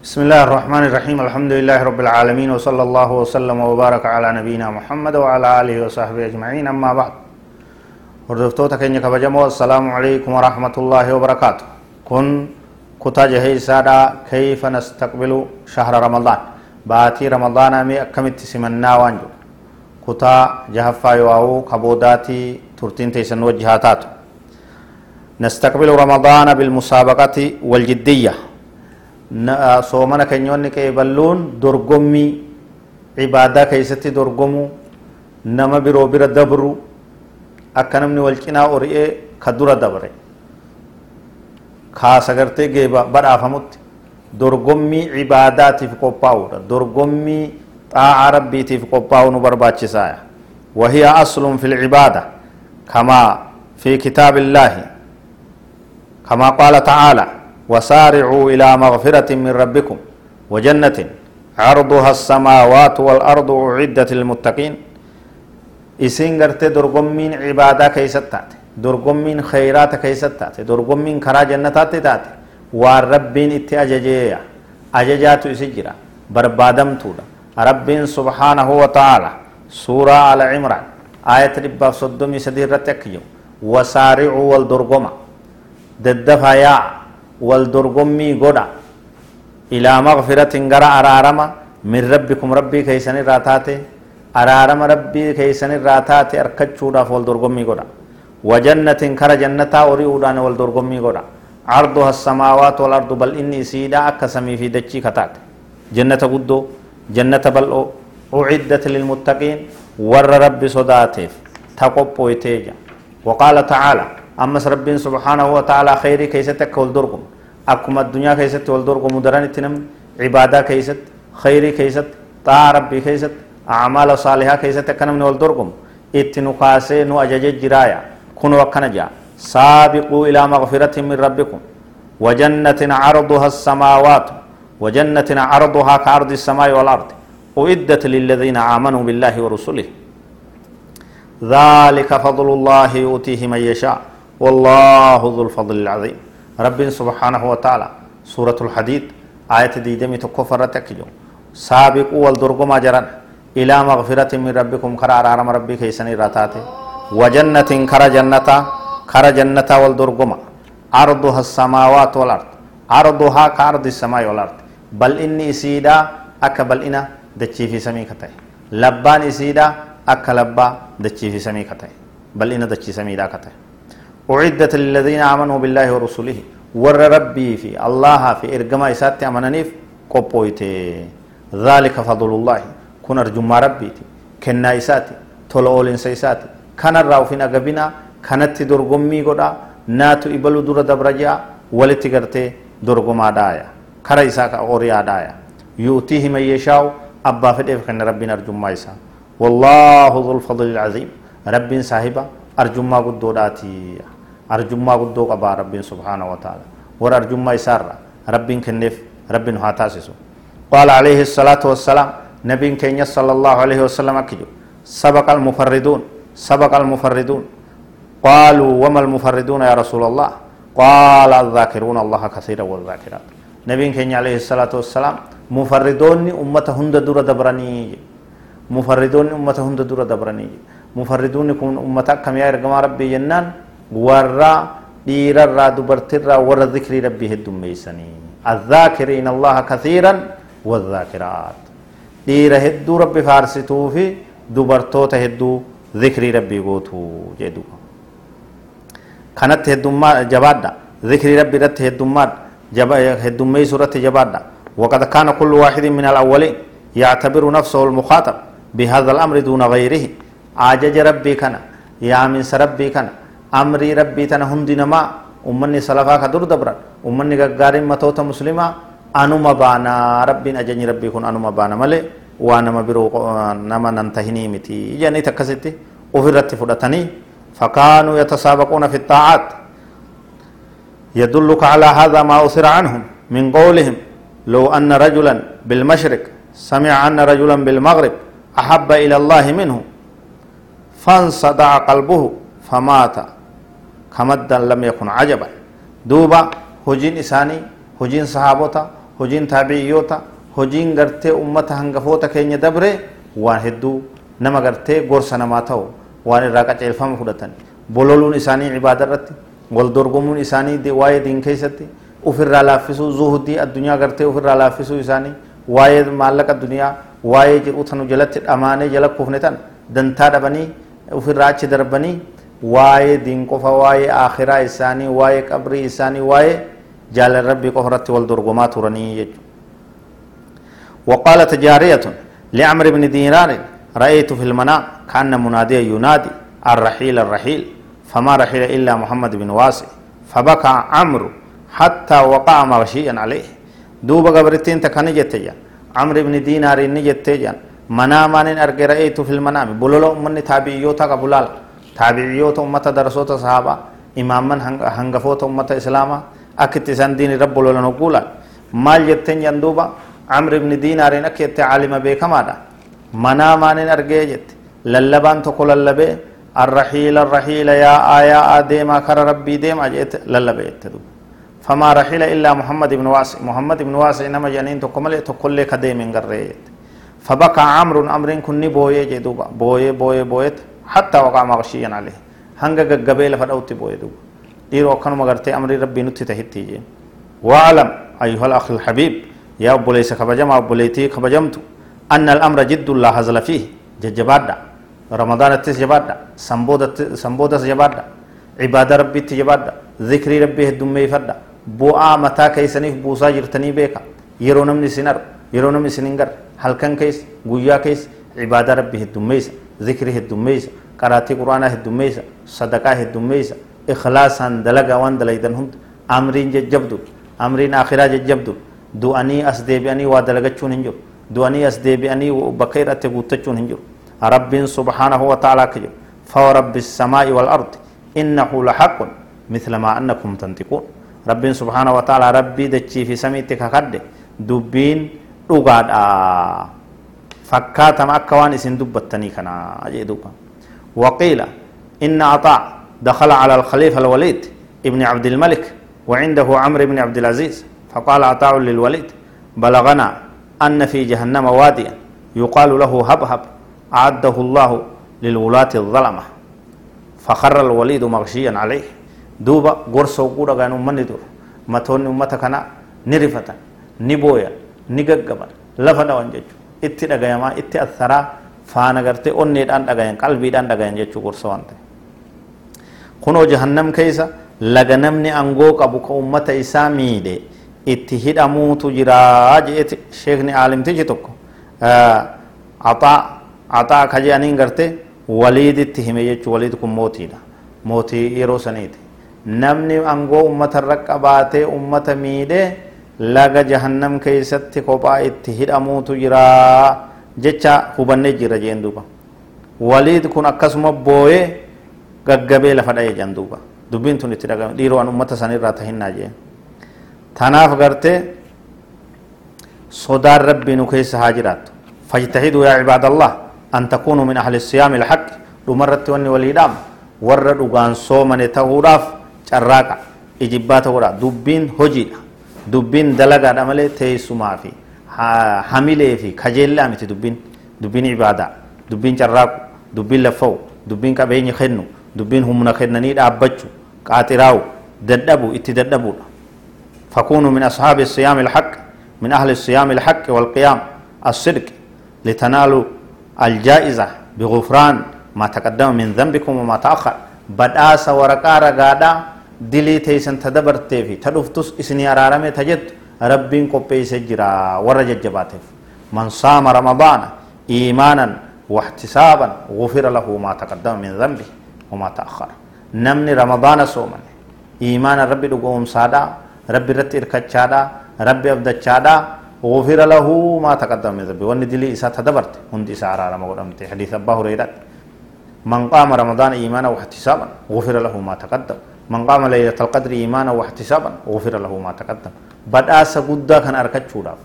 بسم الله الرحمن الرحيم الحمد لله رب العالمين وصلى الله وسلم وبارك على نبينا محمد وعلى آله وصحبه أجمعين أما بعد وردفتو تكيني كبجم والسلام عليكم ورحمة الله وبركاته كن كتا سادا كيف نستقبل شهر رمضان باتي رمضان أمي أكمت تسمن ناوانجو كتا جهفا يواو كبوداتي ترتين تيسن وجهاتات نستقبل رمضان بالمسابقة والجدية soomana kenyoonni keeballuun dorgommii ibaadaa keessatti dorgomuu nama biroo bira dabru akka namni wal cinaa ori'ee ka dura dabre. Kaasa gartee gee badhaafamutti. Dorgommii ibaadaatiif qophaa'uudha dorgommii xaa'a rabbiitiif qophaa'u nu barbaachisaa wahiya aslun fil cibaada kamaa fi kitaabi illaahi kamaa qaala ta'aalaa وسارعوا إلى مغفرة من ربكم وجنة. عرضها السماوات والأرض أعدت للمتقين. إسين غرتي درغمين عبادة كيست تاتي درغمين خيرات كيست تاتي درغمين كرا جنتات تاتي والربين إتي أججيا. أججات إسجرا. بربادم تودا ربين سبحانه وتعالى. سورة على عمران. آية ربا صدومي سدير رتكيو وسارعوا والدرغمة ددفا يا والدرغمي غدا إلى مغفرة غرا أرارما. من ربكم ربي كيسن راتاتي. أرارما ربي كيسن راتاتي. أركتشودا والدرغمي غدا وجنة كر جنة أريودان والدرغمي غدا عرضها السماوات والأرض بل إني سيدا أكسمي في دجي كتات جنة قدو. جنة بل أعدت للمتقين. ور ربي صداتيف. تقبو يتيجا. وقال تعالى أمس ربين سبحانه وتعالى خيري كيستك والدرقم. أكما الدنيا كيست والدرقم مدران اتنم عبادة كيست خيري كيست طاع ربي كيست أعمال صالحة كيست كنم والدرقم إتنو قاسي نو أجج جرايا. كنوا وكنجا. سابقوا إلى مغفرة من ربكم. وجنة عرضها السماوات. وجنة عرضها كعرض السماء والأرض. أعدت للذين آمنوا بالله ورسله. ذلك فضل الله يؤتيه من يشاء. والله ذو الفضل العظيم. رب سبحانه وتعالى سورة الحديد آية دي دمي تكفر تكجو. سابقوا والدرقما جران إلى مغفرة من ربكم كرا رارم ربي كيسني راتاته وجنة كرا جنة كرا جنة والدرقما عرضها السماوات والأرض. عرضها كعرض السماء والأرض. بل إني سيدا أك بل إنا دچي في سمي كتاي. لبان سيدا أك لبا دچي في سمي كتاي. بل إنا دچي سمي دا كتاي. أعدت للذين آمنوا بالله ورسوله ور ربي في الله في إرقما إسات أمننيف قبويته ذلك فضل الله. كن أرجما ربي كنا إساتي. تولو إساتي كان الراوفين أقبنا كانت درقمي قدا. ناتو إبلو دور دبرجا ولتي قرتي درقما دايا كرا إساك أوريا دايا يؤتيه من يشاء أبا فدف كان ربنا أرجما إسا. والله ذو الفضل العظيم. رب صاحبا. أرجما قدو داتي. Arjummaa guddoo qabaa rabbiin subhaana wa ta'ala warra arjummaa isaarra rabbiin kenneef rabbiin haa taasisu. Qaala alayhi الصلاة والسلام نبي كينيا صلى الله عليه وسلم أكجو سبق المفردون سبق المفردون قالوا وما المفردون يا رسول الله قال الذاكرون الله كثيرا والذاكرات نبي كينيا عليه الصلاة والسلام مفردون أمة هند دور دبرني مفردون أمة هند دور دبرني مفردون كون أمة كم يا ربي جنان warra dhiirarraa dubartirraa warra zikrii rabbii heddummeeysanii الذاكرين الله كثيرا والذاكرات dhiira hedduu rabbi faarsituu fi dubartoota hedduu zikrii rabbii gootu jedhu kanatti heddummaa jabaadha zikrii rabbii irratti heddummaadha heddummeessu irratti jabaadha وقد كان كل واحد من الأولين يعتبر نفسه المخاطب بهذا الأمر دون غيره عاجج ربي كان يا من ربي كان أمري ربي تنا هم دينما أمني سلفا كدور دبران أمني كعارم متوتا مسلما أنو ما بانا. ربي نجني ربي كون أنو ما بانا. ملء وأنا ما برو نما ننتهيني متي. يعني تكسيتي. أفرت فدتني. فكانوا يتسابقون في الطاعات. يدلك على هذا ما أثر عنهم من قولهم. لو أن رجلا بالمشرق سمع أن رجلا بالمغرب أحب إلى الله منه فانصدع قلبه فمات. كمدا لم يكن عجبا دوبا هجين إساني هجين صحابوتا hojiin taabiciyyoota hojiin gartee ummata hangafoota keenya dabre waan hedduu nama gartee gorsa namaa ta'u waan irraa qaceelfama fudhatan bololuun isaanii cibaada irratti wal dorgomuun isaanii waa'ee diin keessatti ofirraa laaffisuu zuhudii addunyaa gartee ofirraa laaffisuu isaanii waa'ee maallaqa addunyaa waa'ee jedhu tanu jalatti dhamaanee jala kufne tan dantaa dhabanii ofirraa achi darbanii waa'ee diin qofa waa'ee akhiraa isaanii waa'ee qabrii isaanii waa'ee jaalala rabbii qofa wal dorgomaa turanii لعمر بن دينار رأيت في المنام كأن مناديا ينادي الرحيل الرحيل فما رحيل إلا محمد بن واسع فبكى عمرو حتى وقع مغشيا عليه دوب قبرتين تكني جتيا عمرو بن دينار نجتيا مناما أرجع رأيت في المنام بلولو من تابعيوتا قبلال تابعيوتا أمة درسوتا صحابة إماما هنغفوتا أمة إسلاما أكت سن دين رب بلولا نقولا مال جتين يندوبا عمرو بن دينار أكت عالم بكما مناما أرجع جت. للبان تقول للبه الرحيل الرحيل يا آيا ديما كر ربي ديما جئت للبيت فما رحيل إلا محمد بن واسع. محمد بن واسع إنما جنين تكمل تكل كديم غريت فبكى عمرو أمر كني بوي جدوبا. بوي بوي بويت. حتى وقع مغشيا عليه. هنگا قبيل فدوت بوي دوبا ديرو كانوا مغرتي أمر ربي نتي تهتي واعلم أيها الأخ الحبيب يا أبو ليس خبجم أبو ليتي خبجمت أن الأمر جد الله هزل فيه ججبادا رمضان التس جبادا سنبودا جبادا عبادة ربي تجبادا ذكري ربي هدومي فدا bu'aa mataa keessaniif buusaa jirtanii beeka yeroo namni isin argu yeroo namni isin hin sadaqaa heddummeessa ikhlaasaan dalagaa waan dalaydan hunda amriin jajjabdu amriin akhiraa jajjabdu du'anii as deebi'anii waa dalagachuun hin jiru du'anii as deebi'anii bakka irratti guuttachuun hin jiru rabbiin subhaanahu wa ta'ala akka jedhu فورب السماء والأرض إنه لحق مثل ما أنكم تنطقون ربين سبحانه وتعالى ربي دچي في سميتك ككد دبين فكاتم اكوان إسن دبتني كنا اجدوكا وقيل إن عطاء دخل على الخليفة الوليد ابن عبد الملك وعنده عمرو بن عبد العزيز فقال عطاء للوليد بلغنا أن في جهنم واديا يقال له هبهب أعده الله للولاة الظلمة. فخر الوليد مغشيا عليه. duuba gorsa oguu dhagaan ummanni dur matoonni ummata kana ni rifatan ni booyan ni itti dhagayamaa itti atharaa faana gartee onneedhaan dhagayan qalbiidhaan dhagayan jechuu gorsa waan ta'e kunoo jahannam keessa laga namni angoo qabu ka ummata isaa miidhe itti hidhamuutu jiraa jeeti sheekni aalimtichi tokko axaa axaa ka je'aniin gartee waliiditti hime jechuu waliid kun mootiidha mootii yeroo saniiti namni angoo ummatarra qabaatee ummata miidhee laga jahannam keessatti kophaa itti hidhamuutu jira jecha hubannee jira jeen duuba waliid kun akkasuma booyee gaggabee lafa dha'ee jan duuba dubbiin tun itti dhagame dhiiroo an ummata sanirraa tahinnaa jeen tanaaf gartee sodaan rabbii nu keessa haa jiraattu fajtahiduu yaa cibaadallah an takuunuu min ahli siyaami ilhaqi dhumarratti wanni waliidhaam warra dhugaan soomane ta'uudhaaf carraaqa ijibbaata godha dubbiin hojiidha dubbiin dalagaadha malee teessumaa fi hamilee fi kajeellaa miti dubbiin dubbiin ibaadaa dubbiin carraaqu dubbiin laffa'u dubbiin qabeenya kennu dubbiin humna kennanii dhaabbachuu qaaxiraa'u dadhabu itti dadhabuudha فكونوا من أصحاب الصيام الحق من أهل الصيام الحق والقيام الصدق لتنالوا الجائزة بغفران ما تقدم من ذنبكم وما تأخر بدأس ورقا رقادا dilii teeysan ta dabartee fi ta dhuftus isinii araarame ta jettu rabbiin qopheeyse jira warra jajjabaateef man saama ramadaana iimaanan واحتسابا غفر له ما تقدم من ذنبه وما تأخر۔ نمني رمضان صومن إيمان ربي دقوم سادا ربي رت إركتشادا ربي أبدتشادا غفر له ما تقدم من ذنبه وان دلي إسا تدبرت هندي سارا رمى قدمت حديث أبا هريرة من قام رمضان إيمانا واحتسابا غفر له ما تقدم۔ من قام ليلة القدر إيمانا واحتسابا غفر له ما تقدم بدأس قدا كان أركت شوراف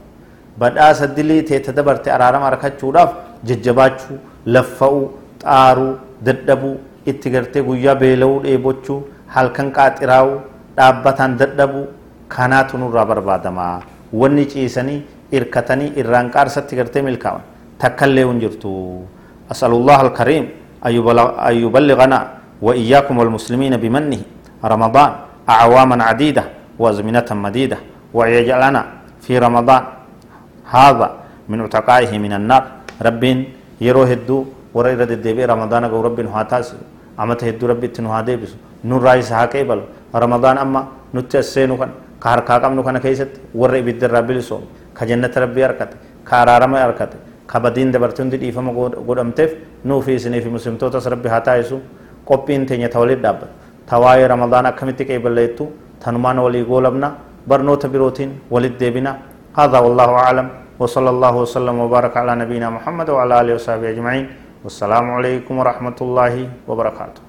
بدأس دلي تتدبر تأرارم أركت شوراف ججباتشو لفأو طارو ددبو اتغرتي قويا بيلو إيبوچو halkan qaaxiraa'u dhaabbataan dadhabu kanaatu nurraa barbaadama wanni ciisanii irkatanii irraan qaarsatti gartee milkaa'an takkallee hin jirtu asalullah alkariim an yuballigana وإياكم والمسلمين بمنه رمضان. أعواما عديدة وأزمنة مديدة. ويجعلنا في رمضان. هذا من عتقائه من النار. رب يروه الدو. ورا الدبي رمضان قو رب هاتاس أمت هدو رب تنها ديبس نور رايس هاكيبل رمضان أما نتسينو كان كهركا قمنو كان كيست. ورا إبد رب لسوم كجنة ربي أركت كارارم أركت كبدين دبرتون دي إفهم قدمتف نو في سنة في مسلم توتس ربي هاتايسو. qophiin teenya ta walit تواي رمضان أكملت كي بلعتو ثنمان ولي غولبنا برنوت بروتين ولد ديبنا هذا والله أعلم وصلى الله وسلم وبارك على نبينا محمد وعلى آله وصحبه أجمعين والسلام عليكم ورحمة الله وبركاته